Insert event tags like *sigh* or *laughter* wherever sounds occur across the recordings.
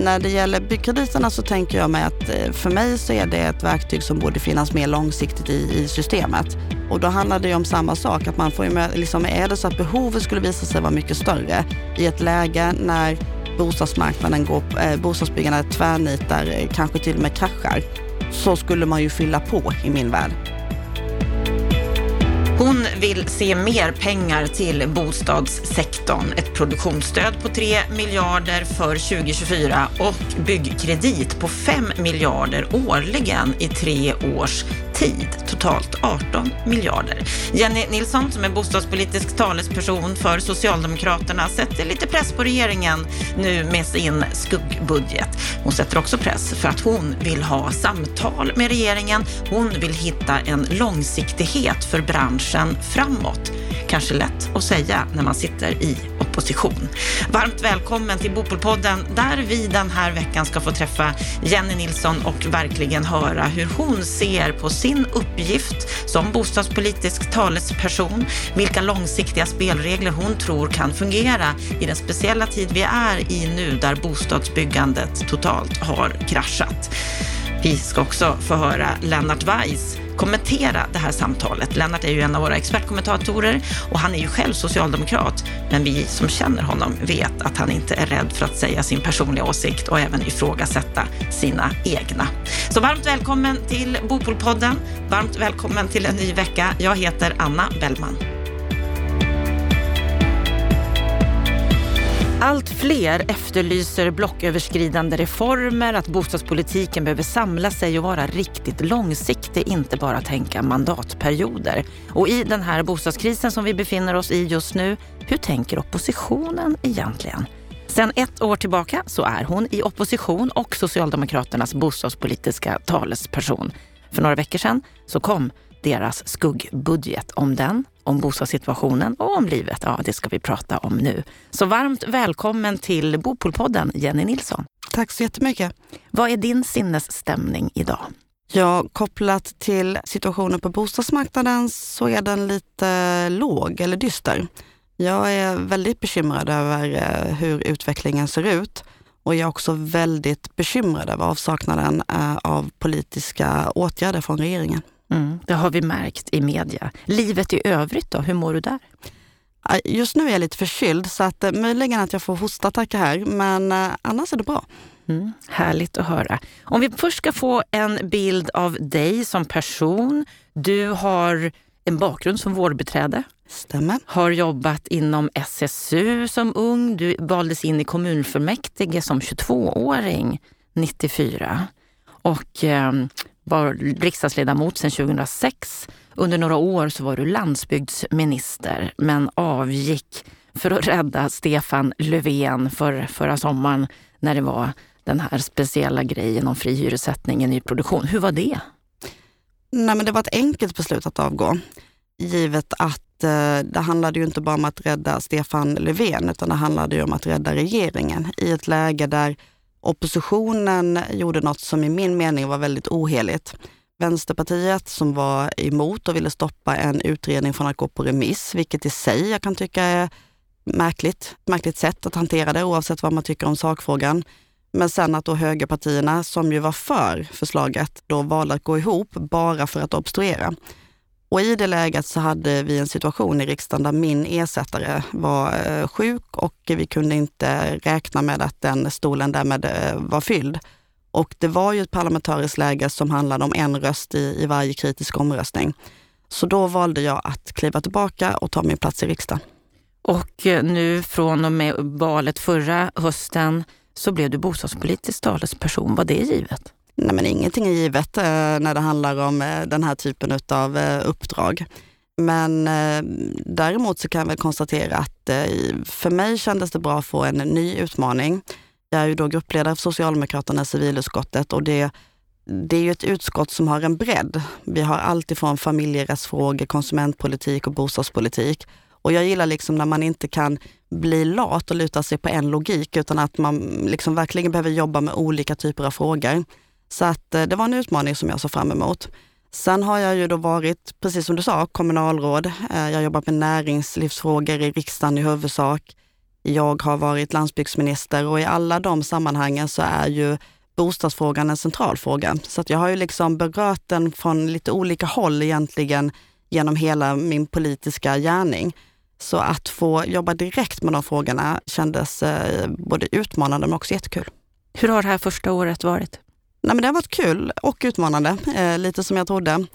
När det gäller byggkrediterna så tänker jag mig att eh, för mig så är det ett verktyg som borde finnas mer långsiktigt i, i systemet. Och då handlar det ju om samma sak, att man får ju med, liksom, är det så att behovet skulle visa sig vara mycket större i ett läge när bostadsmarknaden går, eh, bostadsbyggandet tvärnitar, eh, kanske till och med kraschar, så skulle man ju fylla på i min värld. Hon vill se mer pengar till bostadssektorn. Ett produktionsstöd på 3 miljarder för 2024 och byggkredit på 5 miljarder årligen i tre års tid, totalt 18 miljarder. Jenny Nilsson, som är bostadspolitisk talesperson för Socialdemokraterna, sätter lite press på regeringen nu med sin skuggbudget. Hon sätter också press för att hon vill ha samtal med regeringen. Hon vill hitta en långsiktighet för branschen framåt. Kanske lätt att säga när man sitter i opposition. Varmt välkommen till Bopolpodden där vi den här veckan ska få träffa Jenny Nilsson och verkligen höra hur hon ser på sin uppgift som bostadspolitisk talesperson, vilka långsiktiga spelregler hon tror kan fungera i den speciella tid vi är i nu där bostadsbyggandet totalt har kraschat. Vi ska också få höra Lennart Weiss kommentera det här samtalet. Lennart är ju en av våra expertkommentatorer och han är ju själv socialdemokrat. Men vi som känner honom vet att han inte är rädd för att säga sin personliga åsikt och även ifrågasätta sina egna. Så varmt välkommen till Bopolpodden. Varmt välkommen till en ny vecka. Jag heter Anna Bellman. Allt fler efterlyser blocköverskridande reformer, att bostadspolitiken behöver samla sig och vara riktigt långsiktig, inte bara tänka mandatperioder. Och i den här bostadskrisen som vi befinner oss i just nu, hur tänker oppositionen egentligen? Sen ett år tillbaka så är hon i opposition och Socialdemokraternas bostadspolitiska talesperson. För några veckor sedan så kom deras skuggbudget. Om den, om bostadssituationen och om livet, ja det ska vi prata om nu. Så varmt välkommen till Bopolpodden, Jenny Nilsson. Tack så jättemycket. Vad är din sinnesstämning idag? Ja, kopplat till situationen på bostadsmarknaden så är den lite låg eller dyster. Jag är väldigt bekymrad över eh, hur utvecklingen ser ut och jag är också väldigt bekymrad över avsaknaden eh, av politiska åtgärder från regeringen. Mm, det har vi märkt i media. Livet i övrigt då, hur mår du där? Just nu är jag lite förkyld så att eh, möjligen att jag får hostattacker här, men eh, annars är det bra. Mm, härligt att höra. Om vi först ska få en bild av dig som person. Du har en bakgrund som vårdbiträde. Stämmer. Har jobbat inom SSU som ung. Du valdes in i kommunfullmäktige som 22-åring 94. Och eh, var riksdagsledamot sedan 2006. Under några år så var du landsbygdsminister men avgick för att rädda Stefan Löfven för, förra sommaren när det var den här speciella grejen om fri hyressättning i nyproduktion. Hur var det? Nej, men det var ett enkelt beslut att avgå. Givet att eh, det handlade ju inte bara om att rädda Stefan Löfven utan det handlade ju om att rädda regeringen i ett läge där oppositionen gjorde något som i min mening var väldigt oheligt. Vänsterpartiet som var emot och ville stoppa en utredning från att gå på remiss, vilket i sig jag kan tycka är märkligt, märkligt sätt att hantera det oavsett vad man tycker om sakfrågan. Men sen att då högerpartierna, som ju var för förslaget, då valde att gå ihop bara för att obstruera. Och i det läget så hade vi en situation i riksdagen där min ersättare var eh, sjuk och vi kunde inte räkna med att den stolen därmed eh, var fylld. Och det var ju ett parlamentariskt läge som handlade om en röst i, i varje kritisk omröstning. Så då valde jag att kliva tillbaka och ta min plats i riksdagen. Och eh, nu från och med valet förra hösten så blev du bostadspolitisk talesperson. Var det givet? Nej, men ingenting är givet eh, när det handlar om eh, den här typen av eh, uppdrag. Men eh, däremot så kan jag väl konstatera att eh, för mig kändes det bra att få en ny utmaning. Jag är ju då gruppledare för Socialdemokraterna i civilutskottet och det, det är ju ett utskott som har en bredd. Vi har allt ifrån familjerättsfrågor, konsumentpolitik och bostadspolitik. Och jag gillar liksom när man inte kan bli lat och luta sig på en logik utan att man liksom verkligen behöver jobba med olika typer av frågor. Så att eh, det var en utmaning som jag såg fram emot. Sen har jag ju då varit, precis som du sa, kommunalråd. Eh, jag har jobbat med näringslivsfrågor i riksdagen i huvudsak. Jag har varit landsbygdsminister och i alla de sammanhangen så är ju bostadsfrågan en central fråga. Så att jag har ju liksom berört den från lite olika håll egentligen genom hela min politiska gärning. Så att få jobba direkt med de frågorna kändes eh, både utmanande men också jättekul. Hur har det här första året varit? Nej, men det har varit kul och utmanande, eh, lite som jag trodde.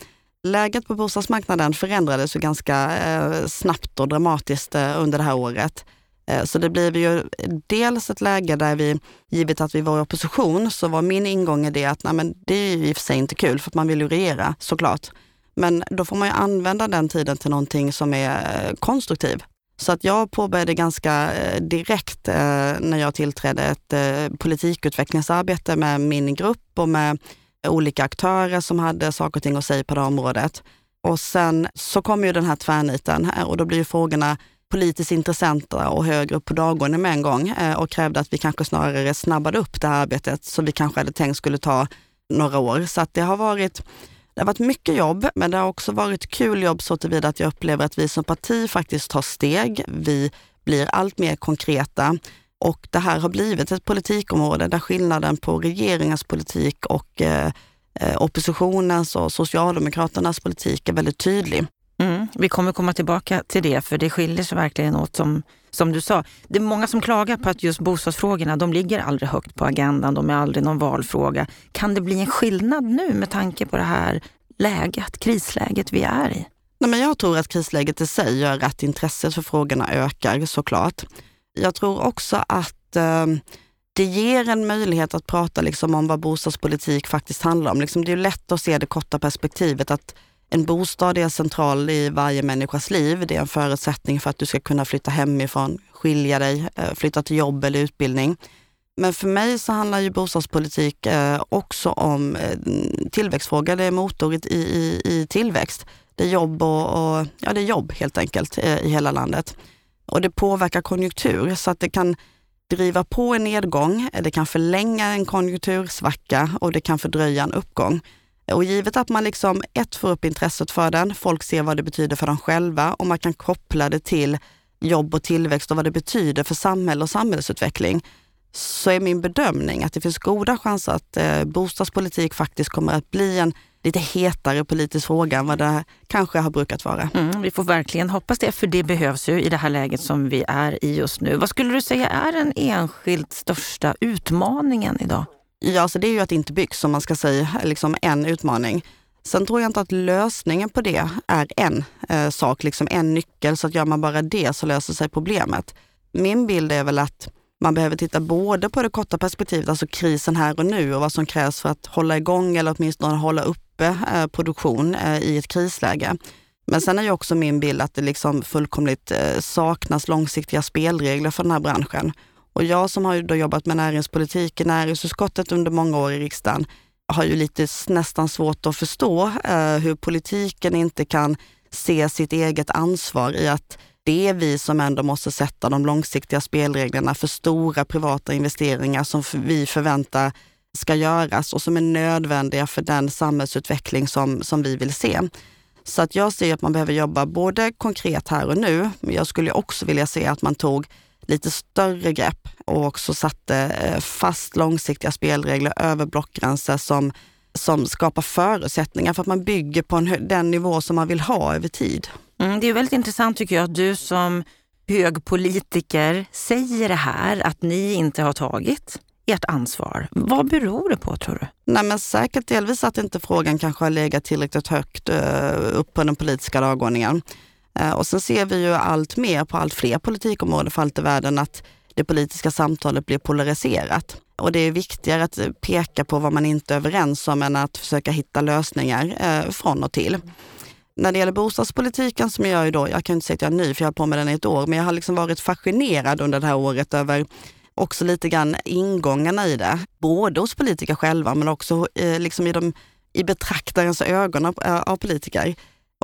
Läget på bostadsmarknaden förändrades ju ganska eh, snabbt och dramatiskt eh, under det här året. Eh, så det blev ju dels ett läge där vi, givet att vi var i opposition, så var min ingång i det att nej, men det är ju i och för sig inte kul för att man vill ju regera såklart. Men då får man ju använda den tiden till någonting som är eh, konstruktiv. Så att jag påbörjade ganska eh, direkt eh, när jag tillträdde ett eh, politikutvecklingsarbete med min grupp och med olika aktörer som hade saker och ting att säga på det området. Och sen så kom ju den här tvärniten här och då blir ju frågorna politiskt intressanta och högre upp på dagordningen med en gång eh, och krävde att vi kanske snarare snabbade upp det här arbetet som vi kanske hade tänkt skulle ta några år. Så att det har varit det har varit mycket jobb, men det har också varit kul jobb så tillvida att jag upplever att vi som parti faktiskt tar steg. Vi blir allt mer konkreta och det här har blivit ett politikområde där skillnaden på regeringens politik och eh, eh, oppositionens och Socialdemokraternas politik är väldigt tydlig. Mm, vi kommer komma tillbaka till det, för det skiljer sig verkligen åt som, som du sa. Det är många som klagar på att just bostadsfrågorna, de ligger aldrig högt på agendan, de är aldrig någon valfråga. Kan det bli en skillnad nu med tanke på det här läget, krisläget vi är i? Nej, men jag tror att krisläget i sig gör att intresset för frågorna ökar såklart. Jag tror också att eh, det ger en möjlighet att prata liksom om vad bostadspolitik faktiskt handlar om. Liksom det är lätt att se det korta perspektivet att en bostad är central i varje människas liv. Det är en förutsättning för att du ska kunna flytta hemifrån, skilja dig, eh, flytta till jobb eller utbildning. Men för mig så handlar ju bostadspolitik eh, också om eh, tillväxtfrågor. Det är motorn i, i, i tillväxt. Det är jobb och, och, ja, det är jobb helt enkelt i hela landet. Och det påverkar konjunktur så att det kan driva på en nedgång, det kan förlänga en konjunktursvacka och det kan fördröja en uppgång. Och givet att man liksom ett får upp intresset för den, folk ser vad det betyder för dem själva och man kan koppla det till jobb och tillväxt och vad det betyder för samhälle och samhällsutveckling, så är min bedömning att det finns goda chanser att eh, bostadspolitik faktiskt kommer att bli en lite hetare politisk fråga än vad det kanske har brukat vara. Mm, vi får verkligen hoppas det, för det behövs ju i det här läget som vi är i just nu. Vad skulle du säga är den enskilt största utmaningen idag? Ja, alltså det är ju att det inte byggs, om man ska säga liksom en utmaning. Sen tror jag inte att lösningen på det är en eh, sak, liksom en nyckel, så att gör man bara det så löser sig problemet. Min bild är väl att man behöver titta både på det korta perspektivet, alltså krisen här och nu och vad som krävs för att hålla igång eller åtminstone hålla uppe eh, produktion eh, i ett krisläge. Men sen är ju också min bild att det liksom fullkomligt eh, saknas långsiktiga spelregler för den här branschen. Och jag som har då jobbat med näringspolitik i näringsutskottet under många år i riksdagen har ju lite nästan svårt att förstå eh, hur politiken inte kan se sitt eget ansvar i att det är vi som ändå måste sätta de långsiktiga spelreglerna för stora privata investeringar som vi förväntar ska göras och som är nödvändiga för den samhällsutveckling som, som vi vill se. Så att jag ser att man behöver jobba både konkret här och nu, men jag skulle också vilja se att man tog lite större grepp och också satte eh, fast långsiktiga spelregler över blockgränser som, som skapar förutsättningar för att man bygger på en, den nivå som man vill ha över tid. Mm, det är väldigt intressant tycker jag att du som hög politiker säger det här, att ni inte har tagit ert ansvar. Vad beror det på tror du? Nej, men säkert delvis att inte frågan kanske har legat tillräckligt högt uh, upp på den politiska dagordningen. Eh, och sen ser vi ju allt mer på allt fler politikområden för allt i världen att det politiska samtalet blir polariserat. Och det är viktigare att peka på vad man inte är överens om än att försöka hitta lösningar eh, från och till. När det gäller bostadspolitiken som jag ju då, jag kan inte säga att jag är ny för jag har på med den i ett år, men jag har liksom varit fascinerad under det här året över också lite grann ingångarna i det. Både hos politiker själva men också eh, liksom i, de, i betraktarens ögon av, eh, av politiker.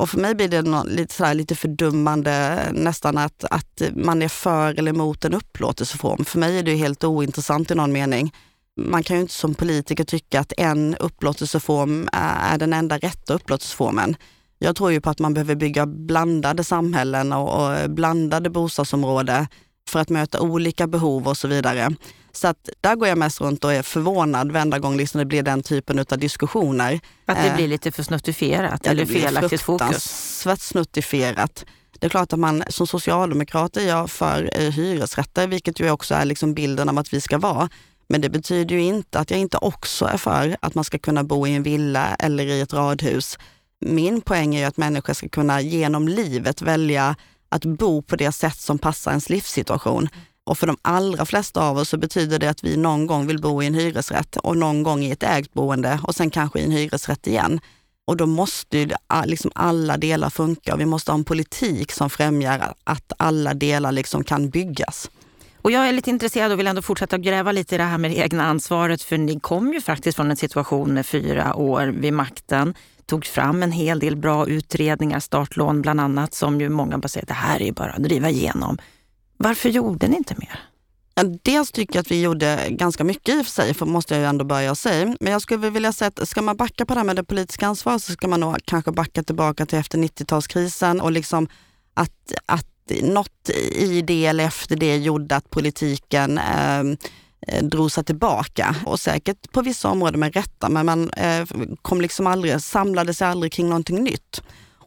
Och för mig blir det något, lite, så lite fördummande nästan att, att man är för eller emot en upplåtelseform. För mig är det helt ointressant i någon mening. Man kan ju inte som politiker tycka att en upplåtelseform är den enda rätta upplåtelseformen. Jag tror ju på att man behöver bygga blandade samhällen och, och blandade bostadsområden för att möta olika behov och så vidare. Så att där går jag mest runt och är förvånad varenda gång liksom det blir den typen av diskussioner. Att det blir lite för snuttifierat ja, eller felaktigt fokus? snuttifierat. Det är klart att man som socialdemokrat är jag för eh, hyresrätter, vilket ju också är liksom bilden av att vi ska vara. Men det betyder ju inte att jag inte också är för att man ska kunna bo i en villa eller i ett radhus. Min poäng är ju att människor ska kunna genom livet välja att bo på det sätt som passar ens livssituation. Och för de allra flesta av oss så betyder det att vi någon gång vill bo i en hyresrätt och någon gång i ett ägt boende och sen kanske i en hyresrätt igen. Och då måste ju liksom alla delar funka och vi måste ha en politik som främjar att alla delar liksom kan byggas. Och jag är lite intresserad och vill ändå fortsätta gräva lite i det här med det egna ansvaret. För ni kom ju faktiskt från en situation med fyra år vid makten. Tog fram en hel del bra utredningar, startlån bland annat, som ju många bara säger det här är ju bara att driva igenom. Varför gjorde ni inte mer? Dels tycker jag att vi gjorde ganska mycket i och för sig, för måste jag ju ändå börja säga. Men jag skulle vilja säga att ska man backa på det här med det politiska ansvaret så ska man nog kanske backa tillbaka till efter 90-talskrisen och liksom att, att något i det eller efter det gjorde att politiken ehm, eh, drog sig tillbaka och säkert på vissa områden med rätta, men man eh, kom liksom aldrig, samlade sig aldrig kring någonting nytt.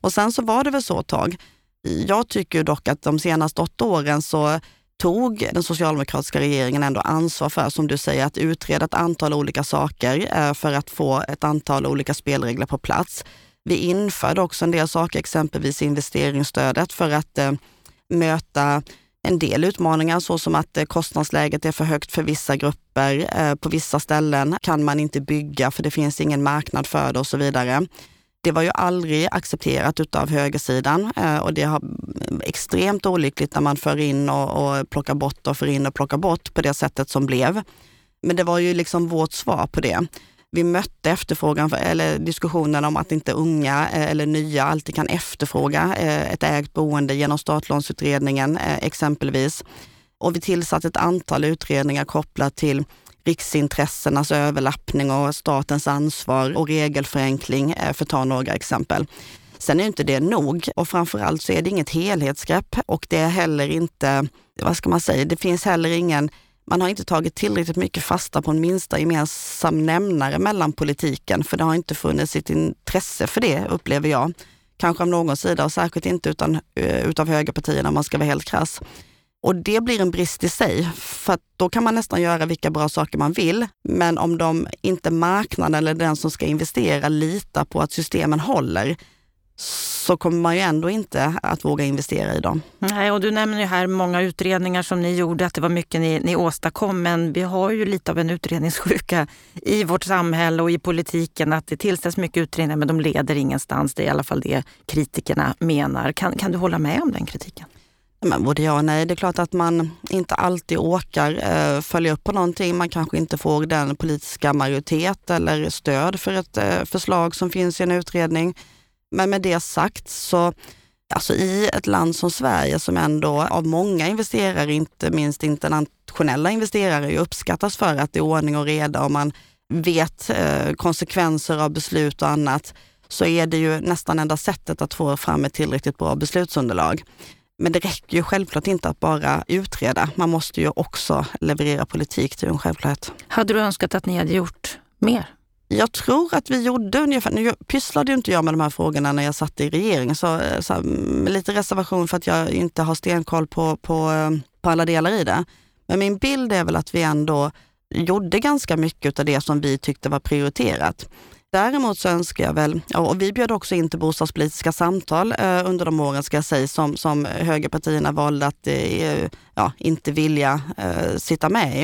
Och sen så var det väl så ett tag. Jag tycker dock att de senaste åtta åren så tog den socialdemokratiska regeringen ändå ansvar för, som du säger, att utreda ett antal olika saker eh, för att få ett antal olika spelregler på plats. Vi införde också en del saker, exempelvis investeringsstödet för att eh, möta en del utmaningar såsom att eh, kostnadsläget är för högt för vissa grupper. På vissa ställen kan man inte bygga för det finns ingen marknad för det och så vidare. Det var ju aldrig accepterat utav högersidan eh, och det är mm, extremt olyckligt när man för in och, och plockar bort och för in och plockar bort på det sättet som blev. Men det var ju liksom vårt svar på det. Vi mötte efterfrågan, eller diskussionen om att inte unga eh, eller nya alltid kan efterfråga eh, ett ägt boende genom startlånsutredningen exempelvis. Och vi tillsatte ett antal utredningar kopplat till riksintressenas alltså överlappning och statens ansvar och regelförenkling, eh, för att ta några exempel. Sen är inte det nog och framförallt så är det inget helhetsgrepp och det är heller inte, vad ska man säga, det finns heller ingen man har inte tagit tillräckligt mycket fasta på en minsta gemensam nämnare mellan politiken, för det har inte funnits ett intresse för det, upplever jag. Kanske av någon sida och särskilt inte utan, eh, utav högerpartierna om man ska vara helt krass. Och det blir en brist i sig, för då kan man nästan göra vilka bra saker man vill. Men om de inte marknaden eller den som ska investera litar på att systemen håller, så kommer man ju ändå inte att våga investera i dem. Nej, och du nämner ju här många utredningar som ni gjorde, att det var mycket ni, ni åstadkom, men vi har ju lite av en utredningssjuka i vårt samhälle och i politiken, att det tillsätts mycket utredningar men de leder ingenstans. Det är i alla fall det kritikerna menar. Kan, kan du hålla med om den kritiken? Men både ja och nej. Det är klart att man inte alltid åkar eh, följa upp på någonting. Man kanske inte får den politiska majoritet eller stöd för ett eh, förslag som finns i en utredning. Men med det sagt så Alltså i ett land som Sverige som ändå av många investerare, inte minst internationella investerare, uppskattas för att det är ordning och reda och man vet eh, konsekvenser av beslut och annat, så är det ju nästan enda sättet att få fram ett tillräckligt bra beslutsunderlag. Men det räcker ju självklart inte att bara utreda. Man måste ju också leverera politik, är en självklarhet. Hade du önskat att ni hade gjort mer? Jag tror att vi gjorde ungefär, nu pysslade ju inte jag med de här frågorna när jag satt i regeringen, så, så med lite reservation för att jag inte har stenkoll på, på, på alla delar i det. Men min bild är väl att vi ändå gjorde ganska mycket av det som vi tyckte var prioriterat. Däremot så önskar jag väl, och vi bjöd också in till bostadspolitiska samtal eh, under de åren ska jag säga, som, som högerpartierna valde att eh, ja, inte vilja eh, sitta med i.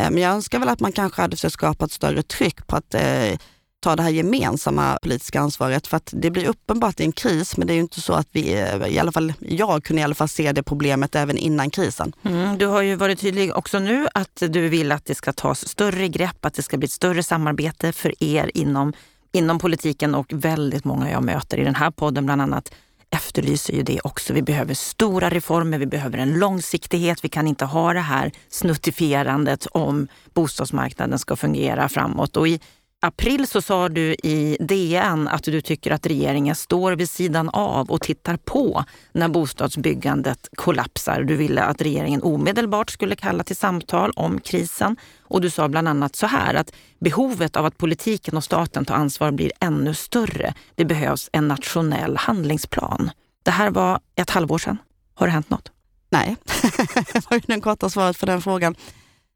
Eh, men jag önskar väl att man kanske hade försökt skapa ett större tryck på att eh, ta det här gemensamma politiska ansvaret. För att det blir uppenbart i en kris, men det är ju inte så att vi, eh, i alla fall jag kunde i alla fall se det problemet även innan krisen. Mm, du har ju varit tydlig också nu att du vill att det ska tas större grepp, att det ska bli ett större samarbete för er inom, inom politiken och väldigt många jag möter i den här podden bland annat efterlyser ju det också. Vi behöver stora reformer, vi behöver en långsiktighet. Vi kan inte ha det här snuttifierandet om bostadsmarknaden ska fungera framåt. Och i april så sa du i DN att du tycker att regeringen står vid sidan av och tittar på när bostadsbyggandet kollapsar. Du ville att regeringen omedelbart skulle kalla till samtal om krisen. Och du sa bland annat så här att behovet av att politiken och staten tar ansvar blir ännu större. Det behövs en nationell handlingsplan. Det här var ett halvår sedan. Har det hänt något? Nej, *laughs* det var ju det korta svaret på den frågan.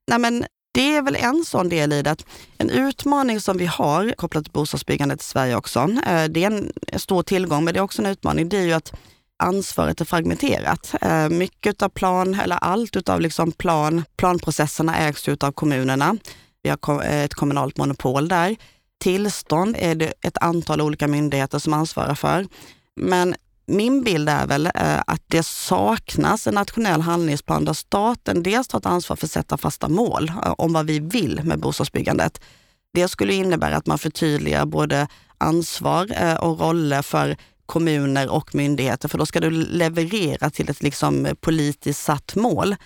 Nej, men det är väl en sån del i det. att En utmaning som vi har kopplat till bostadsbyggandet i Sverige också, eh, det är en stor tillgång, men det är också en utmaning, det är ju att ansvaret är fragmenterat. Eh, mycket av plan, eller allt utav liksom plan, planprocesserna ägs av kommunerna. Vi har eh, ett kommunalt monopol där. Tillstånd är det ett antal olika myndigheter som ansvarar för. Men min bild är väl eh, att det saknas en nationell handlingsplan där staten dels tar ett ansvar för att sätta fasta mål eh, om vad vi vill med bostadsbyggandet. Det skulle innebära att man förtydligar både ansvar eh, och roller för kommuner och myndigheter, för då ska du leverera till ett liksom politiskt satt mål.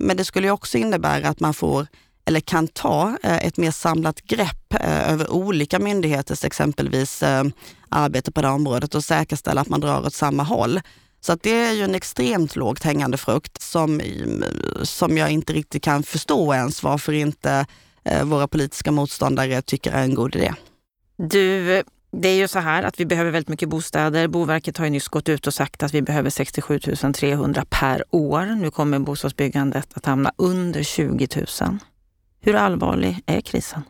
Men det skulle också innebära att man får eller kan ta ett mer samlat grepp över olika myndigheters exempelvis arbete på det området och säkerställa att man drar åt samma håll. Så att det är ju en extremt lågt hängande frukt som, som jag inte riktigt kan förstå ens varför inte eh, våra politiska motståndare tycker är en god idé. Du, det är ju så här att vi behöver väldigt mycket bostäder. Boverket har ju nyss gått ut och sagt att vi behöver 67 300 per år. Nu kommer bostadsbyggandet att hamna under 20 000. Hur allvarlig är krisen?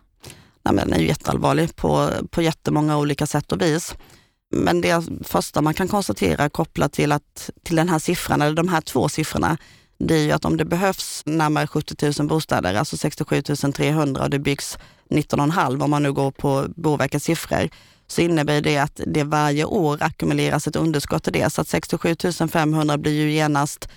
Nej, men den är ju jätteallvarlig på, på jättemånga olika sätt och vis. Men det första man kan konstatera kopplat till, att, till den här siffran, eller de här två siffrorna, det är ju att om det behövs närmare 70 000 bostäder, alltså 67 300 och det byggs 19,5 om man nu går på Boverkets siffror, så innebär det att det varje år ackumuleras ett underskott i det. Så att 67 500 blir ju genast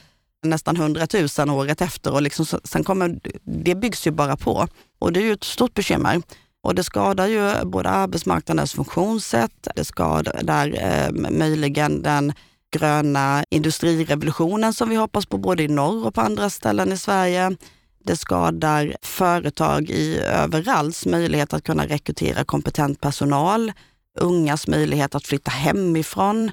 nästan 100 000 året efter och liksom, sen kommer, det byggs ju bara på. Och det är ju ett stort bekymmer. Och det skadar ju både arbetsmarknadens funktionssätt, det skadar eh, möjligen den gröna industrirevolutionen som vi hoppas på både i norr och på andra ställen i Sverige. Det skadar företag i överallt möjlighet att kunna rekrytera kompetent personal, ungas möjlighet att flytta hemifrån.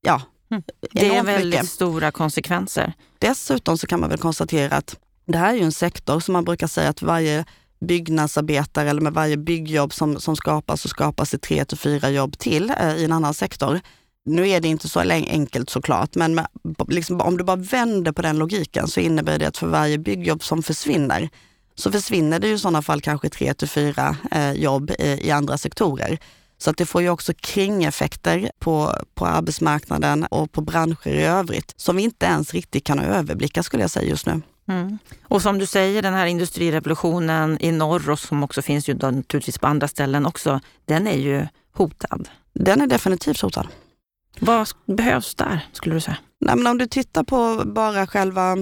Ja, Mm. Det är väldigt mycket. stora konsekvenser. Dessutom så kan man väl konstatera att det här är ju en sektor som man brukar säga att varje byggnadsarbetare eller med varje byggjobb som, som skapas så skapas det tre till fyra jobb till eh, i en annan sektor. Nu är det inte så enkelt såklart, men med, liksom, om du bara vänder på den logiken så innebär det att för varje byggjobb som försvinner så försvinner det i sådana fall kanske tre till fyra eh, jobb i, i andra sektorer. Så att det får ju också kringeffekter på, på arbetsmarknaden och på branscher i övrigt som vi inte ens riktigt kan överblicka skulle jag säga just nu. Mm. Och som du säger, den här industrirevolutionen i norr och som också finns ju naturligtvis på andra ställen också, den är ju hotad. Den är definitivt hotad. Vad behövs där skulle du säga? Nej, men om du tittar på bara själva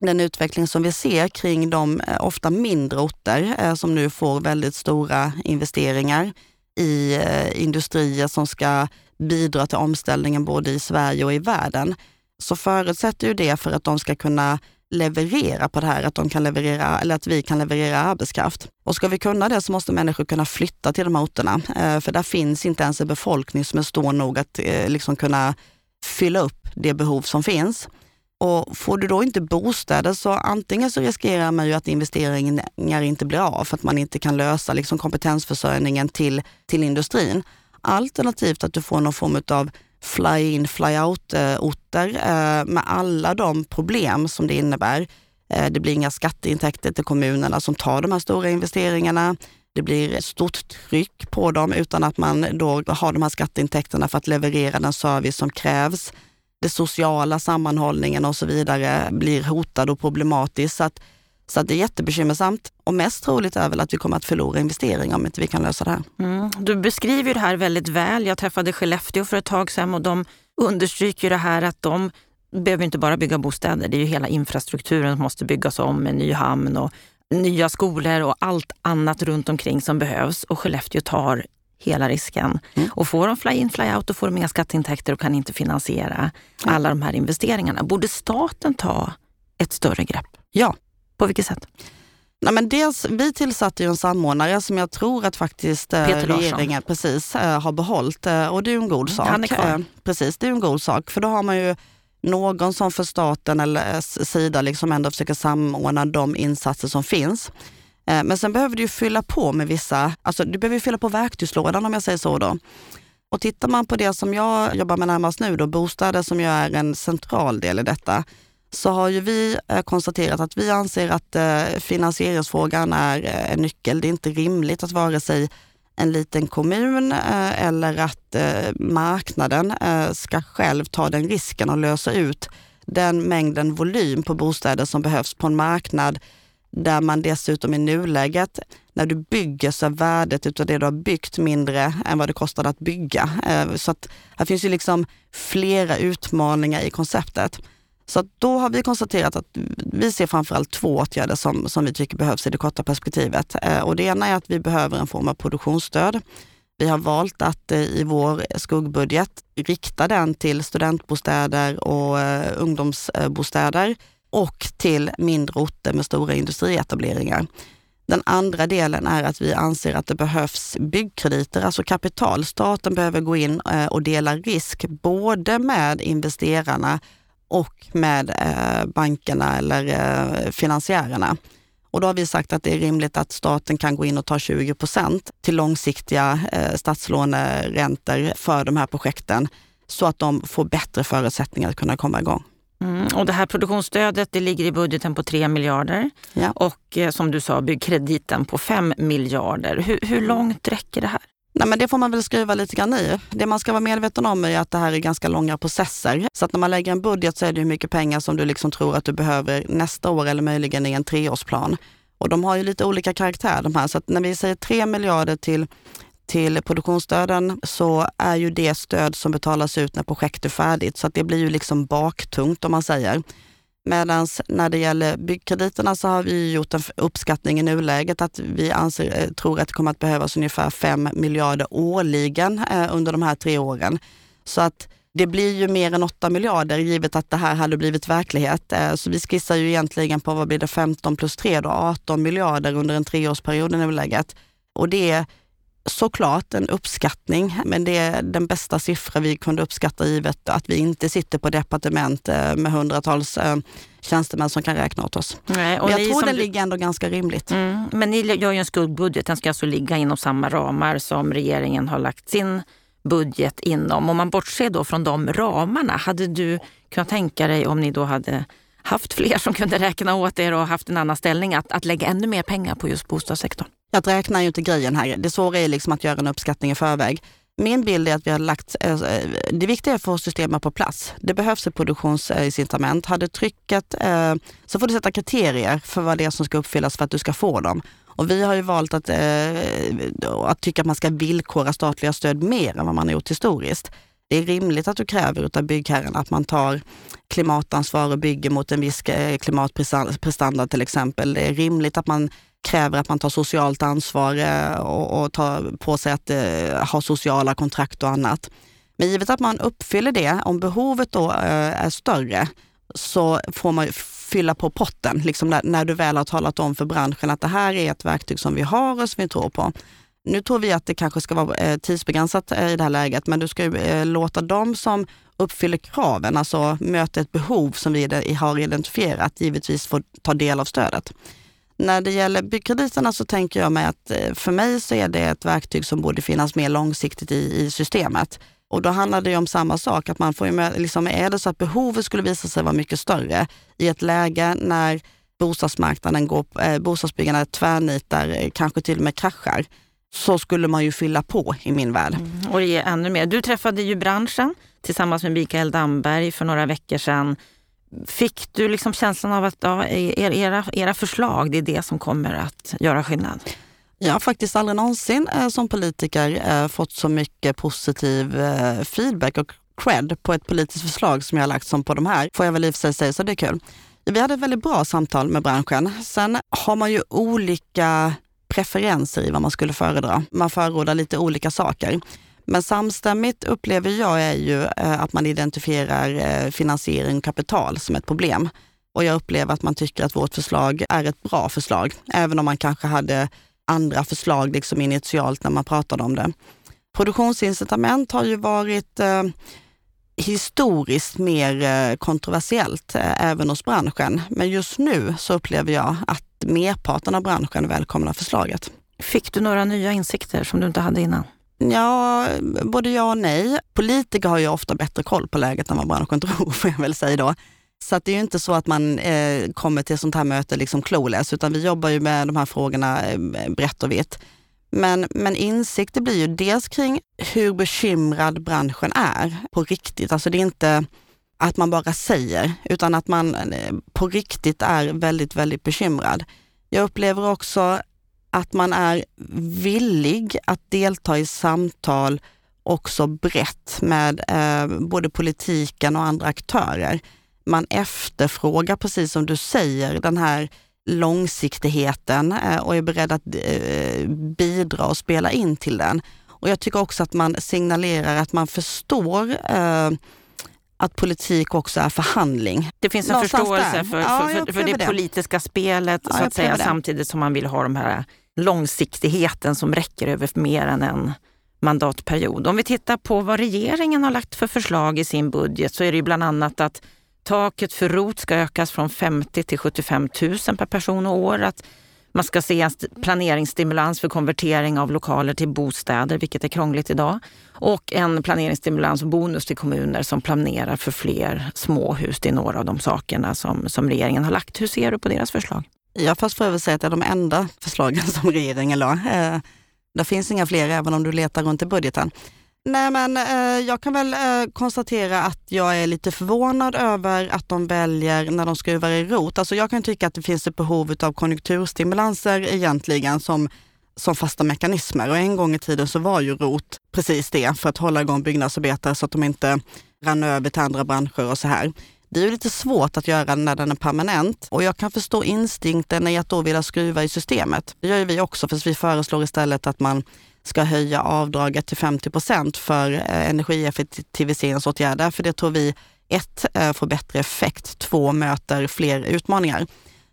den utveckling som vi ser kring de eh, ofta mindre orter eh, som nu får väldigt stora investeringar i eh, industrier som ska bidra till omställningen både i Sverige och i världen, så förutsätter ju det för att de ska kunna leverera på det här, att, de kan leverera, eller att vi kan leverera arbetskraft. Och ska vi kunna det så måste människor kunna flytta till de här orterna, eh, för där finns inte ens en befolkning som är stor nog att eh, liksom kunna fylla upp det behov som finns. Och får du då inte bostäder så antingen så riskerar man ju att investeringar inte blir av för att man inte kan lösa liksom kompetensförsörjningen till, till industrin. Alternativt att du får någon form av fly-in, fly-out-orter eh, eh, med alla de problem som det innebär. Eh, det blir inga skatteintäkter till kommunerna som tar de här stora investeringarna. Det blir ett stort tryck på dem utan att man då har de här skatteintäkterna för att leverera den service som krävs den sociala sammanhållningen och så vidare blir hotad och problematisk. Så, att, så det är jättebekymmersamt och mest troligt är väl att vi kommer att förlora investeringar om inte vi kan lösa det här. Mm. Du beskriver det här väldigt väl. Jag träffade Skellefteå för ett tag sedan och de understryker det här att de behöver inte bara bygga bostäder, det är ju hela infrastrukturen som måste byggas om med ny hamn och nya skolor och allt annat runt omkring som behövs. Och Skellefteå tar hela risken. Mm. Och får de fly-in, fly-out, då får de inga skatteintäkter och kan inte finansiera alla de här investeringarna. Borde staten ta ett större grepp? Ja. På vilket sätt? Nej, men dels, vi tillsatte ju en samordnare som jag tror att faktiskt eh, Peter Larsson. regeringen precis, eh, har behållit eh, och det är ju en god sak. Han är kvar. Precis, det är en god sak för då har man ju någon som för staten eller sida liksom ändå försöker samordna de insatser som finns. Men sen behöver du fylla på med vissa, alltså du behöver fylla på verktygslådan om jag säger så då. Och tittar man på det som jag jobbar med närmast nu då, bostäder som ju är en central del i detta, så har ju vi eh, konstaterat att vi anser att eh, finansieringsfrågan är eh, en nyckel. Det är inte rimligt att vare sig en liten kommun eller att marknaden ska själv ta den risken och lösa ut den mängden volym på bostäder som behövs på en marknad där man dessutom i nuläget, när du bygger så är värdet utav det du har byggt mindre än vad det kostade att bygga. Så att här finns ju liksom flera utmaningar i konceptet. Så att då har vi konstaterat att vi ser framförallt två åtgärder som, som vi tycker behövs i det korta perspektivet. Eh, och det ena är att vi behöver en form av produktionsstöd. Vi har valt att eh, i vår skuggbudget rikta den till studentbostäder och eh, ungdomsbostäder och till mindre orter med stora industrietableringar. Den andra delen är att vi anser att det behövs byggkrediter, alltså kapital. Staten behöver gå in och dela risk både med investerarna och med eh, bankerna eller eh, finansiärerna. Och då har vi sagt att det är rimligt att staten kan gå in och ta 20 procent till långsiktiga eh, statslåneräntor för de här projekten så att de får bättre förutsättningar att kunna komma igång. Mm. Och det här produktionsstödet det ligger i budgeten på 3 miljarder Ja. och eh, som du sa byggkrediten på 5 miljarder. Hur, hur långt räcker det här? Nej, men det får man väl skruva lite grann i. Det man ska vara medveten om är att det här är ganska långa processer. Så att när man lägger en budget så är det hur mycket pengar som du liksom tror att du behöver nästa år eller möjligen i en treårsplan. Och de har ju lite olika karaktär de här. Så att när vi säger 3 miljarder till, till produktionsstöden så är ju det stöd som betalas ut när projektet är färdigt. Så att det blir ju liksom baktungt om man säger. Medan när det gäller byggkrediterna så har vi gjort en uppskattning i nuläget att vi anser, eh, tror att det kommer att behövas ungefär 5 miljarder årligen eh, under de här tre åren. Så att det blir ju mer än 8 miljarder givet att det här hade blivit verklighet. Eh, så vi skissar ju egentligen på vad blir det 15 plus 3 då, 18 miljarder under en treårsperiod i nuläget. Och det är såklart en uppskattning, men det är den bästa siffra vi kunde uppskatta givet att vi inte sitter på departement med hundratals eh, tjänstemän som kan räkna åt oss. Nej, Men jag tror den du- ligger ändå ganska rimligt. Mm, men ni gör ju en skuggbudget. Den ska alltså ligga inom samma ramar som regeringen har lagt sin budget inom. Om man bortser då från de ramarna, hade du kunnat tänka dig om ni då hade haft fler som kunde räkna åt er och haft en annan ställning att, att lägga ännu mer pengar på just bostadssektorn? Att räkna är ju inte grejen här. Det svåra är liksom att göra en uppskattning i förväg. Min bild är att vi har lagt, eh, eh, det viktiga är att få systemet på plats. Det behövs ett produktionsincitament. Hade trycket, eh, så får du sätta kriterier för vad det är som ska uppfyllas för att du ska få dem. Och vi har ju valt att, att tycka att man ska villkora statliga stöd mer än vad man har gjort historiskt. Det är rimligt att du kräver av byggherren att man tar klimatansvar och bygger mot en viss eh, klimatprestanda till exempel. Det är rimligt att man kräver att man tar socialt ansvar eh, och, och tar på sig att eh, ha sociala kontrakt och annat. Men givet att man uppfyller det, om behovet då eh, är större, så får man fylla på potten liksom när, när du väl har talat om för branschen att det här är ett verktyg som vi har och som vi tror på. Nu tror vi att det kanske ska vara eh, tidsbegränsat eh, i det här läget, men du ska ju eh, låta dem som uppfyller kraven, alltså möter ett behov som vi har identifierat, givetvis få ta del av stödet. När det gäller byggkrediterna så tänker jag mig att för mig så är det ett verktyg som borde finnas mer långsiktigt i, i systemet. Och då handlar det ju om samma sak, att man får ju med, liksom, är det så att behovet skulle visa sig vara mycket större i ett läge när bostadsmarknaden går, eh, bostadsbyggandet tvärnitar, kanske till och med kraschar, så skulle man ju fylla på i min värld. Och ge ännu mer. Du träffade ju branschen tillsammans med Mikael Damberg för några veckor sedan. Fick du liksom känslan av att ja, er, era, era förslag, det är det som kommer att göra skillnad? Jag har faktiskt aldrig någonsin eh, som politiker eh, fått så mycket positiv eh, feedback och cred på ett politiskt förslag som jag har lagt som på de här, får jag väl i och för sig säga, så det är kul. Vi hade ett väldigt bra samtal med branschen. Sen har man ju olika preferenser i vad man skulle föredra. Man förordar lite olika saker. Men samstämmigt upplever jag är ju eh, att man identifierar eh, finansiering och kapital som ett problem. och jag upplever att man tycker att vårt förslag är ett bra förslag, även om man kanske hade andra förslag liksom initialt när man pratade om det. Produktionsincitament har ju varit eh, historiskt mer eh, kontroversiellt eh, även hos branschen. Men just nu så upplever jag att merparten av branschen välkomnar förslaget. Fick du några nya insikter som du inte hade innan? Ja, både ja och nej. Politiker har ju ofta bättre koll på läget än vad branschen *laughs* tror, får jag väl säga då. Så det är ju inte så att man eh, kommer till sånt här möte liksom clueless, utan vi jobbar ju med de här frågorna eh, brett och vitt. Men, men insikt det blir ju dels kring hur bekymrad branschen är på riktigt. Alltså det är inte att man bara säger, utan att man eh, på riktigt är väldigt, väldigt bekymrad. Jag upplever också att man är villig att delta i samtal också brett med eh, både politiken och andra aktörer. Man efterfrågar, precis som du säger, den här långsiktigheten eh, och är beredd att eh, bidra och spela in till den. Och jag tycker också att man signalerar att man förstår eh, att politik också är förhandling. Det finns en Någonstans förståelse för, ja, för, för, för det, det, politiska spelet ja, så att säga, samtidigt som man vill ha de här långsiktigheten som räcker över mer än en mandatperiod. Om vi tittar på vad regeringen har lagt för förslag i sin budget så är det ju bland annat att taket för ROT ska ökas från 50 till 75 000 per person och år. Att man ska se en planeringsstimulans för konvertering av lokaler till bostäder, vilket är krångligt idag. Och en planeringsstimulans och bonus till kommuner som planerar för fler småhus. Det är några av de sakerna som, som regeringen har lagt. Hur ser du på deras förslag? Ja, först får jag väl säga att det är de enda förslagen *laughs* som regeringen la. Eh, det finns inga fler även om du letar runt i budgeten. Nej men eh, jag kan väl eh, konstatera att jag är lite förvånad över att de väljer när de skruvar i rot. Alltså jag kan tycka att det finns ett behov av konjunkturstimulanser egentligen som, som fasta mekanismer. Och en gång i tiden så var ju rot precis det för att hålla igång byggnadsarbetare så att de inte rann över till andra branscher och så här. Det är ju lite svårt att göra när den är permanent och jag kan förstå instinkten i att då vilja skruva i systemet. Det gör ju vi också, för vi föreslår istället att man ska höja avdraget till 50 procent för eh, energieffektiviseringsåtgärder, för det tror vi ett, eh, får bättre effekt, två, möter fler utmaningar.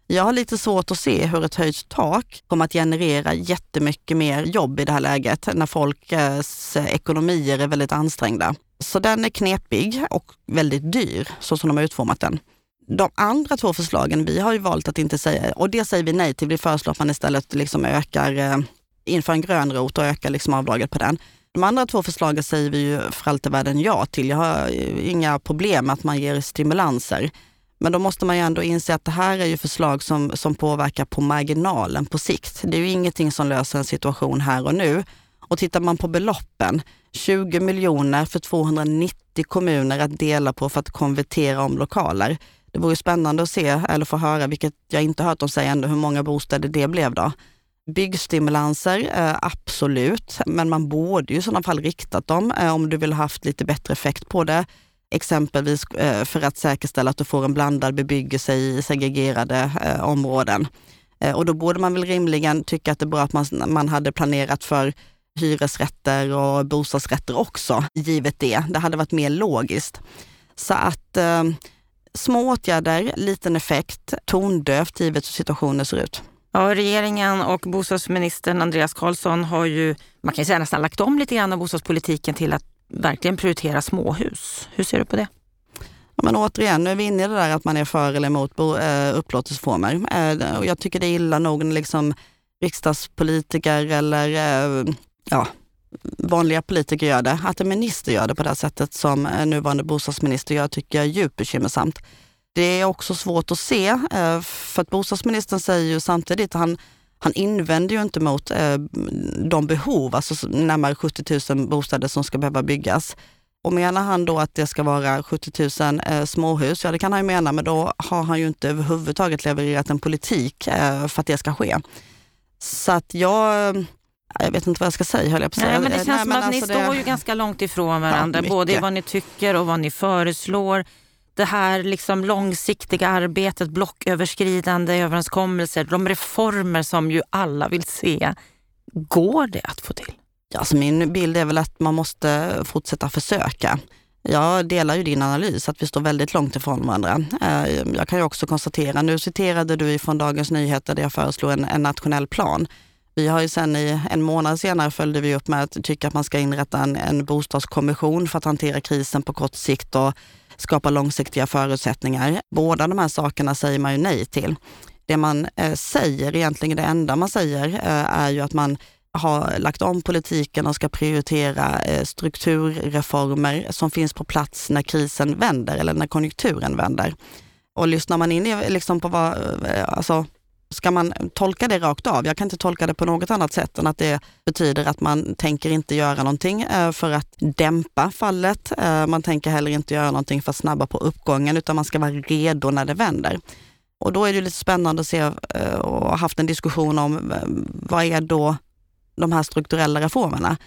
Jag har lite svårt att se hur ett höjt tak kommer att generera jättemycket mer jobb i det här läget när folks eh, ekonomier är väldigt ansträngda. Så den är knepig och väldigt dyr så som de har utformat den. De andra två förslagen, vi har ju valt att inte säga, och det säger vi nej till. Vi föreslår att man istället liksom ökar, införa inför en grön rot och öka liksom avdraget på den. De andra två förslagen säger vi ju för allt i världen ja till. Jag har inga problem med att man ger stimulanser. Men då måste man ju ändå inse att det här är ju förslag som, som påverkar på marginalen på sikt. Det är ju ingenting som löser en situation här och nu. Och tittar man på beloppen, 20 miljoner för 290 kommuner att dela på för att konvertera om lokaler. Det vore spännande att se eller få höra, vilket jag inte hört dem säga ännu, hur många bostäder det blev då. Byggstimulanser, eh, absolut, men man borde ju i sådana fall riktat dem eh, om du vill ha haft lite bättre effekt på det. Exempelvis eh, för att säkerställa att du får en blandad bebyggelse i segregerade områden. Och då borde man väl rimligen tycka att det är bra att man, man hade planerat för hyresrätter och bostadsrätter också, givet det. Det hade varit mer logiskt. Så att eh, små åtgärder, liten effekt, tondövt givet hur situationen ser ut. Ja, regeringen och bostadsministern Andreas Karlsson har ju, man kan säga nästan lagt om lite grann av bostadspolitiken till att verkligen prioritera småhus. Hur ser du på det? Men återigen, nu är vi inne i det där att man är för eller emot eh, upplåtelseformer. Eh, och jag tycker det är illa nog när liksom riksdagspolitiker eller eh, ja, vanliga politiker gör det. Att en minister gör det på det sättet som nuvarande bostadsminister gör tycker jag är djupt bekymmersamt. Det är också svårt att se, eh, för att bostadsministern säger ju samtidigt, han, han invänder ju inte mot eh, de behov, alltså närmare 70 000 bostäder som ska behöva byggas. Och menar han då att det ska vara 70 000 eh, småhus, ja det kan han ju mena, men då har han ju inte överhuvudtaget levererat en politik för att det ska ske. Så att jag jag vet inte vad jag ska säga höll jag på Nej, men det känns Nej, som att alltså ni det... står ju ganska långt ifrån varandra, ja, både i vad ni tycker och vad ni föreslår. Det här liksom långsiktiga arbetet, blocköverskridande överenskommelser, de reformer som ju alla vill se. Går det att få till? Ja, alltså min bild är väl att man måste fortsätta försöka. Jag delar ju din analys att vi står väldigt långt ifrån varandra. Eh, jag kan ju också konstatera, nu citerade du från Dagens Nyheter där jag föreslog en, en nationell plan. Vi har ju sen i en månad senare följde vi upp med att tycka att man ska inrätta en, en bostadskommission för att hantera krisen på kort sikt och skapa långsiktiga förutsättningar. Båda de här sakerna säger man ju nej till. Det man eh, säger, egentligen det enda man säger, eh, är ju att man har lagt om politiken och ska prioritera eh, strukturreformer som finns på plats när krisen vänder eller när konjunkturen vänder. Och lyssnar man in liksom på vad, eh, alltså, ska man tolka det rakt av? Jag kan inte tolka det på något annat sätt än att det betyder att man tänker inte göra någonting eh, för att dämpa fallet. Eh, man tänker heller inte göra någonting för att snabba på uppgången utan man ska vara redo när det vänder. Och då är det lite spännande att se eh, och ha haft en diskussion om vad är då de här strukturella reformerna.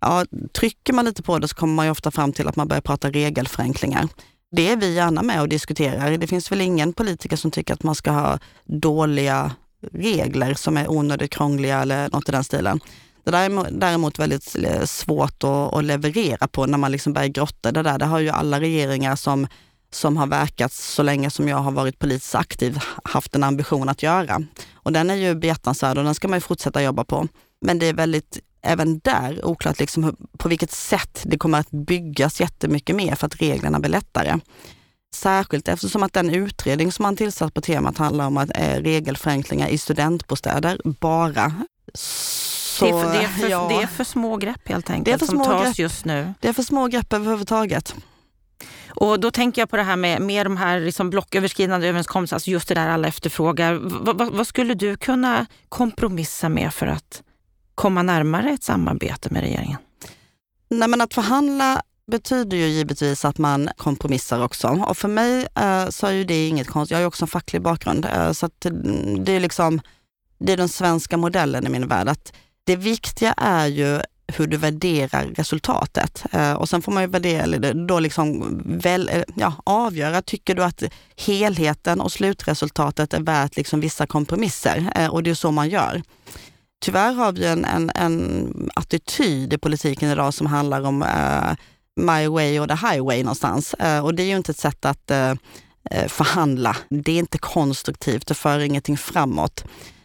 Ja, trycker man lite på det så kommer man ju ofta fram till att man börjar prata regelförenklingar. Det är vi gärna med och diskuterar. Det finns väl ingen politiker som tycker att man ska ha dåliga regler som är onödigt krångliga eller något i den stilen. Det där är däremot väldigt eh, svårt att, att leverera på när man liksom börjar grotta det där. Det har ju alla regeringar som, som har verkat så länge som jag har varit politiskt aktiv haft en ambition att göra. Och den är ju behjärtansvärd och den ska man ju fortsätta jobba på. Men det är väldigt, även där, oklart liksom på vilket sätt det kommer att byggas jättemycket mer för att reglerna blir lättare. Särskilt eftersom att den utredning som man tillsatt på temat handlar om att eh, regelförenklingar i studentbostäder bara. Så, det, är för, det, är för, ja, det är för små grepp helt enkelt det är för som tas grepp. just nu. Det är för små grepp överhuvudtaget. Och då tänker jag på det här med, med de här liksom blocköverskridande överenskommelserna, alltså just det där alla efterfrågar. V vad skulle du kunna kompromissa med för att komma närmare ett samarbete med regeringen? Nej, men att förhandla betyder ju givetvis att man kompromissar också. Och för mig eh, så är ju det inget konstigt. Jag har ju också en facklig bakgrund. Eh, så att mm, det är liksom, det är den svenska modellen i min värld. Att det viktiga är ju hur du värderar resultatet. Eh, och sen får man ju värdera, eller då liksom väl, eh, ja, avgöra, tycker du att helheten och slutresultatet är värt liksom vissa kompromisser? Eh, och det är så man gör tyvärr har vi en, en, en attityd i politiken idag som handlar om uh, my way och the highway någonstans. Uh, och det är ju inte ett sätt att uh, förhandla. Det är inte konstruktivt, det för ingenting framåt.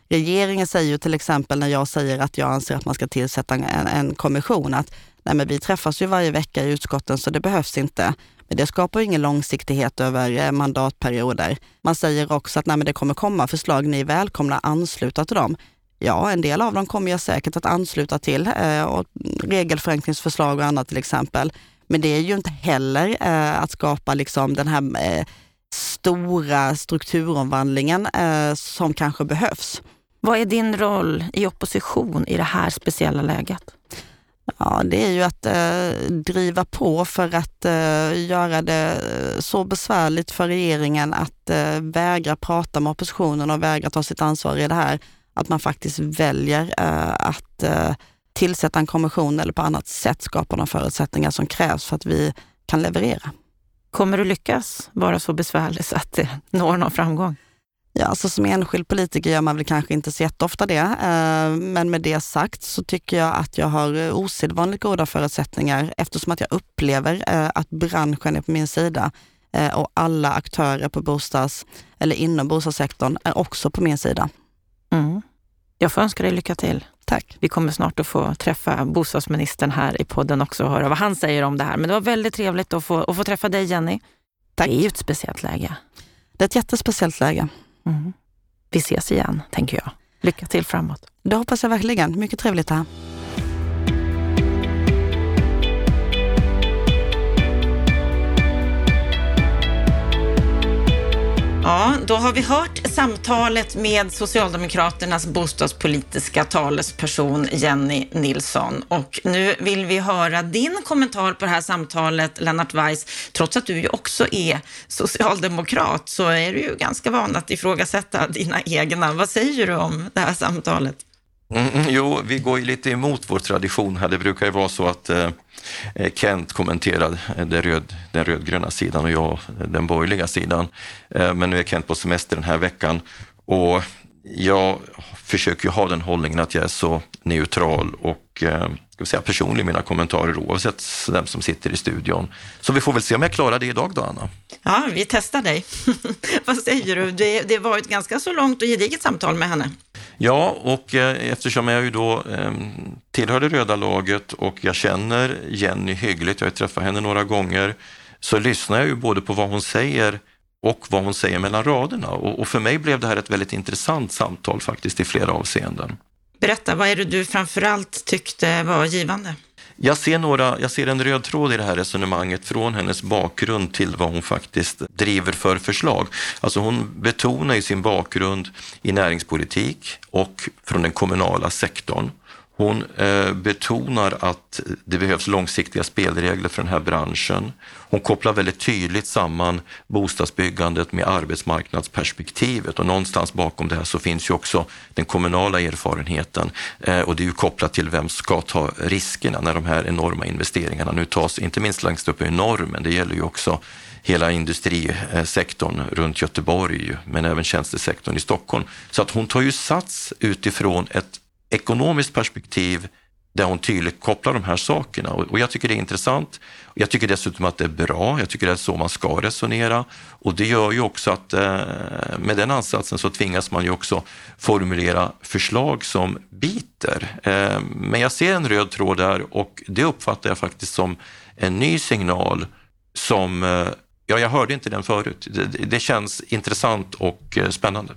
Regeringen säger ju till exempel när jag säger att jag anser att man ska tillsätta en, en kommission att nej men vi träffas ju varje vecka i utskotten så det behövs inte. Men det skapar ingen långsiktighet över mandatperioder. Man säger också att nej men det kommer komma förslag, ni är välkomna att ansluta till dem. Ja, en del av dem kommer jag säkert att ansluta till, eh, och regelförenklingsförslag och annat till exempel. Men det är ju inte heller eh, att skapa liksom den här eh, stora strukturomvandlingen som kanske behövs. Vad är din roll i opposition i det här speciella läget? Ja, det är ju att eh, driva på för att eh, göra det så besvärligt för regeringen att eh, vägra prata med oppositionen och vägra ta sitt ansvar i det här att man faktiskt väljer eh, att eh, tillsätta en kommission eller på annat sätt skapa de förutsättningar som krävs för att vi kan leverera. Kommer du lyckas vara så besvärlig så att det når någon framgång? Ja, alltså som enskild politiker gör man väl kanske inte så jätteofta det. Eh, men med det sagt så tycker jag att jag har osedvanligt goda förutsättningar eftersom att jag upplever att branschen är på min sida och alla aktörer på bostads eller inom bostadssektorn är också på min sida. Mm. Jag får önska dig lycka till. Tack. Vi kommer snart att få träffa bostadsministern här i podden också och höra vad han säger om det här. Men det var väldigt trevligt att få, att få träffa dig Jenny. Tack. Det är ju ett speciellt läge. Det är ett jättespeciellt läge. Mm. Vi ses igen, tänker jag. Lycka till framåt. Det hoppas jag verkligen. Mycket trevligt här. Ja, då har vi hört samtalet med Socialdemokraternas bostadspolitiska talesperson Jenny Nilsson. Och nu vill vi höra din kommentar på det här samtalet, Lennart Weiss. Trots att du ju också är socialdemokrat så är du ju ganska van att ifrågasätta dina egna. Vad säger du om det här samtalet? Mm, mm, jo, vi går ju lite emot vår tradition här. Det brukar ju vara så att eh, eh Kent kommenterar eh, den, röd, den rödgröna sidan och jag eh, den borgerliga sidan. Eh, men nu är Kent på semester den här veckan och jag försöker ju ha den hållningen att jag är så neutral och eh, ska säga, personlig i mina kommentarer oavsett vem som sitter i studion. Så vi får väl se om jag klarar det idag då, Anna. Ja, vi testar dig. *laughs* Vad säger du? Det, det var ett ganska så långt och gediget samtal med henne. Ja, och eh, eftersom jag ju då ehm, tillhör det röda laget och jag känner Jenny hyggligt, jag har träffat henne några gånger, så lyssnar jag ju både på vad hon säger och vad hon säger mellan raderna. Och för mig blev det här ett väldigt intressant samtal faktiskt i flera avseenden. Berätta, vad är det du framförallt tyckte var givande? Jag ser, några, jag ser en röd tråd i det här resonemanget från hennes bakgrund till vad hon faktiskt driver för förslag. Alltså hon betonar ju sin bakgrund i näringspolitik och från den kommunala sektorn. Hon eh, betonar att det behövs långsiktiga spelregler för den här branschen. Hon kopplar väldigt tydligt samman bostadsbyggandet med arbetsmarknadsperspektivet och någonstans bakom det här så finns ju också den kommunala erfarenheten eh, och det är ju kopplat till vem ska ta riskerna när de här enorma investeringarna nu tas, inte minst längst upp i norr, men det gäller ju också hela industrisektorn runt Göteborg, men även tjänstesektorn i Stockholm. Så att hon tar ju sats utifrån ett ekonomiskt perspektiv där hon tydligt kopplar de här sakerna och jag tycker det är intressant. Jag tycker dessutom att det är bra, jag tycker det är så man ska resonera och det gör ju också att eh, med den ansatsen så tvingas man ju också formulera förslag som biter. Eh, men jag ser en röd tråd där och det uppfattar jag faktiskt som en ny signal som, eh, ja jag hörde inte den förut. Det, det känns intressant och eh, spännande.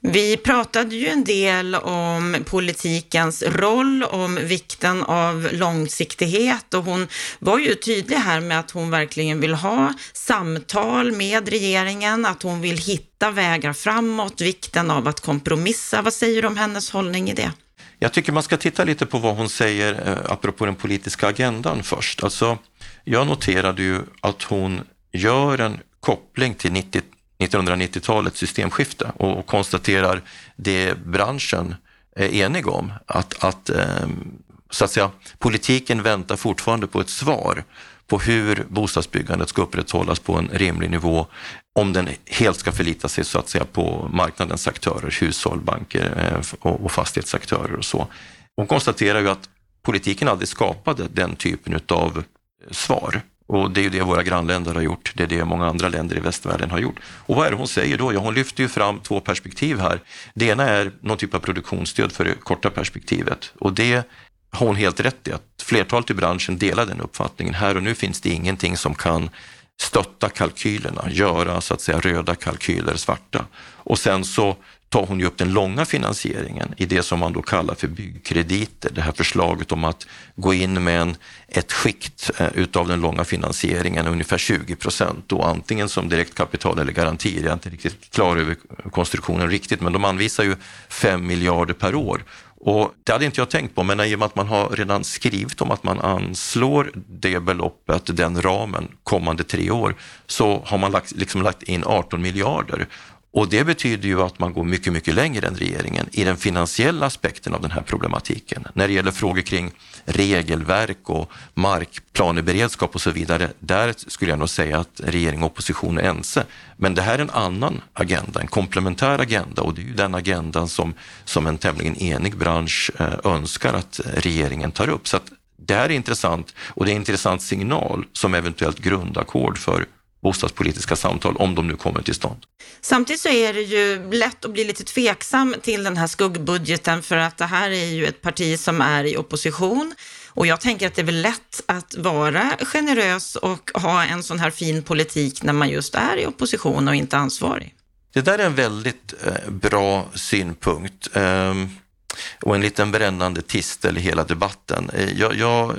Vi pratade ju en del om politikens roll, om vikten av långsiktighet och hon var ju tydlig här med att hon verkligen vill ha samtal med regeringen, att hon vill hitta vägar framåt, vikten av att kompromissa. Vad säger du om hennes hållning i det? Jag tycker man ska titta lite på vad hon säger eh, apropå den politiska agendan först. Alltså, jag noterade ju att hon gör en koppling till 90 1990-talets systemskifte och konstaterar det branschen är enig om, att, att, ehm, så att säga, politiken väntar fortfarande på ett svar på hur bostadsbyggandet ska upprätthållas på en rimlig nivå om den helt ska förlita sig så att säga på marknadens aktörer, hushåll, banker eh, och fastighetsaktörer och så. Hon konstaterar ju att politiken aldrig skapade den typen av svar. Och det är ju det våra grannländer har gjort, det är det många andra länder i västvärlden har gjort. Och vad är det hon säger då? Ja, hon lyfter ju fram två perspektiv här. Det ena är någon typ av produktionsstöd för det korta perspektivet och det har hon helt rätt i, att flertalet i branschen delar den uppfattningen. Här och nu finns det ingenting som kan stötta kalkylerna, göra så att säga röda kalkyler svarta. Och sen så tar hon ju upp den långa finansieringen i det som man då kallar för byggkrediter. Det här förslaget om att gå in med en, ett skikt eh, utav den långa finansieringen, ungefär 20 procent, antingen som direktkapital eller garantier. Jag är inte riktigt klar över konstruktionen riktigt, men de anvisar ju 5 miljarder per år. Och det hade inte jag tänkt på, men i och med att man har redan skrivit om att man anslår det beloppet, den ramen, kommande tre år, så har man lagt, liksom lagt in 18 miljarder. Och det betyder ju att man går mycket, mycket längre än regeringen i den finansiella aspekten av den här problematiken. När det gäller frågor kring regelverk och markplaneberedskap och så vidare, där skulle jag nog säga att regering och opposition är ense. Men det här är en annan agenda, en komplementär agenda och det är ju den agendan som, som en tämligen enig bransch eh, önskar att regeringen tar upp. Så att det här är intressant och det är en intressant signal som eventuellt grundackord för bostadspolitiska samtal om de nu kommer till stånd. Samtidigt så är det ju lätt att bli lite tveksam till den här skuggbudgeten för att det här är ju ett parti som är i opposition och jag tänker att det är väl lätt att vara generös och ha en sån här fin politik när man just är i opposition och inte ansvarig. Det där är en väldigt eh, bra synpunkt. Um och en liten brännande tistel i hela debatten. Eh, jag, jag,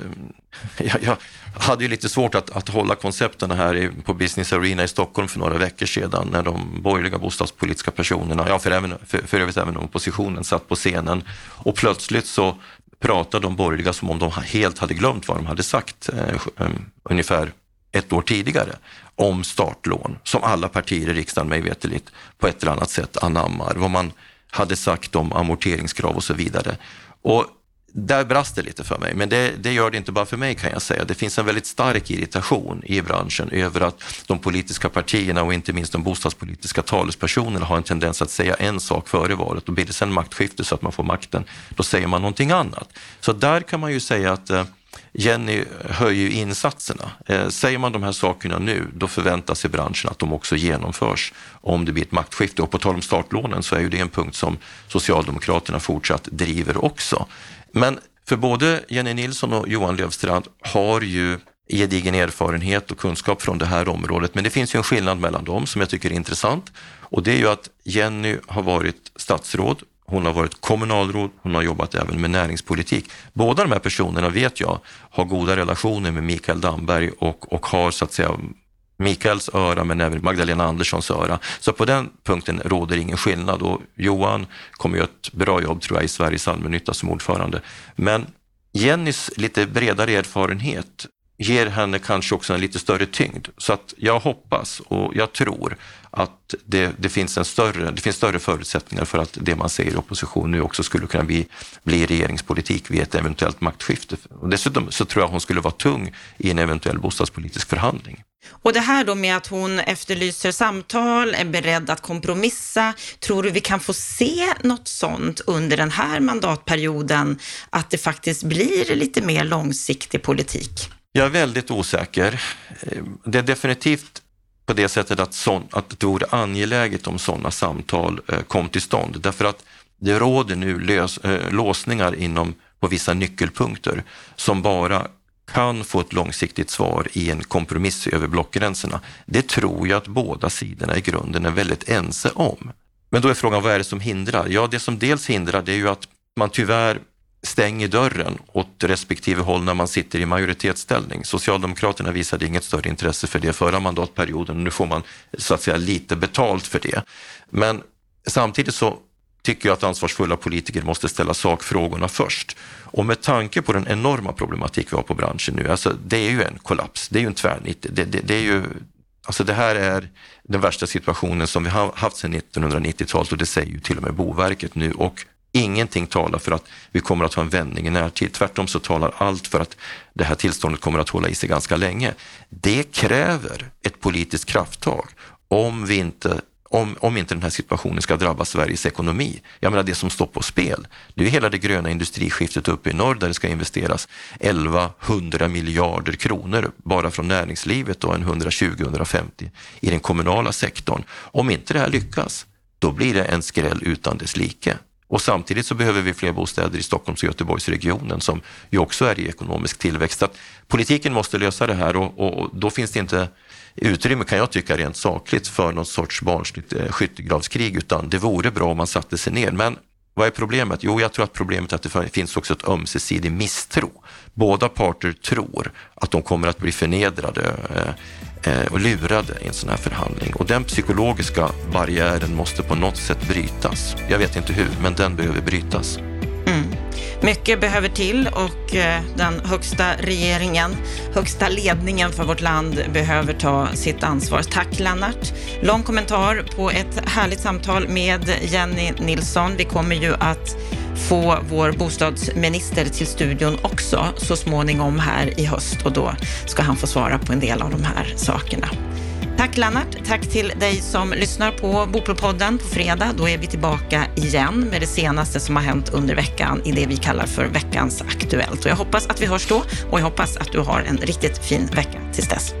*laughs* jag, jag hade ju lite svårt att, att hålla koncepten här på Business Arena i Stockholm för några veckor sedan när de borgerliga bostadspolitiska personerna, ja för, även, för, för övrigt även oppositionen, satt på scenen och plötsligt så pratade de borgerliga som om de helt hade glömt vad de hade sagt eh, eh ungefär ett år tidigare om startlån som alla partier i riksdagen mig veterligt på ett eller annat sätt anammar. Vad man hade sagt om amorteringskrav och så vidare. Och där brast det lite för mig, men det, det, gör det inte bara för mig kan jag säga. Det finns en väldigt stark irritation i branschen över att de politiska partierna och inte minst de bostadspolitiska talespersonerna har en tendens att säga en sak före valet och blir det sen maktskifte så att man får makten, då säger man någonting annat. Så där kan man ju säga att eh, Jenny höjer insatserna. Eh, säger man de här sakerna nu, då förväntar sig branschen att de också genomförs om det blir ett maktskifte. Och på tal om startlånen så är ju det en punkt som Socialdemokraterna fortsatt driver också. Men för både Jenny Nilsson och Johan Löfstrand har ju gedigen erfarenhet och kunskap från det här området. Men det finns ju en skillnad mellan dem som jag tycker är intressant och det är ju att Jenny har varit statsråd, hon har varit kommunalråd, hon har jobbat även med näringspolitik. Båda de här personerna vet jag har goda relationer med Mikael Damberg och, och har så att säga Mikaels öra men även Magdalena Anderssons öra. Så på den punkten råder ingen skillnad och Johan kommer göra ett bra jobb tror jag i Sveriges allmännytta som ordförande. Men Jennys lite bredare erfarenhet ger henne kanske också en lite större tyngd. Så att jag hoppas och jag tror att det, det, finns en större, det finns större förutsättningar för att det man säger i opposition nu också skulle kunna bli, bli regeringspolitik vid ett eventuellt maktskifte. Och dessutom så tror jag hon skulle vara tung i en eventuell bostadspolitisk förhandling. Och det här då med att hon efterlyser samtal, är beredd att kompromissa. Tror du vi kan få se något sånt under den här mandatperioden, att det faktiskt blir lite mer långsiktig politik? Jag är väldigt osäker. Det är definitivt på det sättet att, sån, att det vore angeläget om sådana samtal eh, kom till stånd. Därför att det råder nu lös, eh, låsningar inom, på vissa nyckelpunkter som bara kan få ett långsiktigt svar i en kompromiss över blockgränserna. Det tror jag att båda sidorna i grunden är väldigt ense om. Men då är frågan, vad är det som hindrar? Ja, det som dels hindrar det är ju att man tyvärr stänger dörren åt respektive håll när man sitter i majoritetsställning. Socialdemokraterna visade inget större intresse för det förra mandatperioden. och Nu får man så att säga lite betalt för det. Men samtidigt så tycker jag att ansvarsfulla politiker måste ställa sakfrågorna först. Och med tanke på den enorma problematik vi har på branschen nu, alltså det är ju en kollaps, det är ju en tvärnit. Det, det, det är ju, alltså det här är den värsta situationen som vi har haft sedan 1990-talet och det säger ju till och med Boverket nu. Och Ingenting talar för att vi kommer att ha en vändning i närtid. Tvärtom så talar allt för att det här tillståndet kommer att hålla i sig ganska länge. Det kräver ett politiskt krafttag om vi inte om, om inte den här situationen ska drabba Sveriges ekonomi. Jag menar det som står på spel. Det är hela det gröna industriskiftet uppe i norr där det ska investeras 1100 miljarder kronor bara från näringslivet och en 120-150 i den kommunala sektorn. Om inte det här lyckas, då blir det en skräll utan dess like. Och samtidigt så behöver vi fler bostäder i Stockholms och Göteborgsregionen som ju också är i ekonomisk tillväxt. Att politiken måste lösa det här och, och, då finns det inte utrymme, kan jag tycka rent sakligt, för någon sorts barnsligt eh, skyttegravskrig, utan det vore bra om man satte sig ner. Men vad är problemet? Jo, jag tror att problemet är att det finns också ett ömsesidig misstro. Båda parter tror att de kommer att bli förnedrade eh, eh, och lurade i en sån här förhandling. Och den psykologiska barriären måste på något sätt brytas. Jag vet inte hur, men den behöver brytas. Mm. Mycket behöver till och eh, den högsta regeringen, högsta ledningen för vårt land behöver ta sitt ansvar. Tack Lennart. Lång kommentar på ett härligt samtal med Jenny Nilsson. Vi kommer ju att få vår bostadsminister till studion också så småningom här i höst och då ska han få svara på en del av de här sakerna. Tack Lennart. Tack till dig som lyssnar på Bopolpodden på fredag. Då är vi tillbaka igen med det senaste som har hänt under veckan i det vi kallar för veckans Aktuellt. Och jag hoppas att vi hörs då och jag hoppas att du har en riktigt fin vecka tills dess.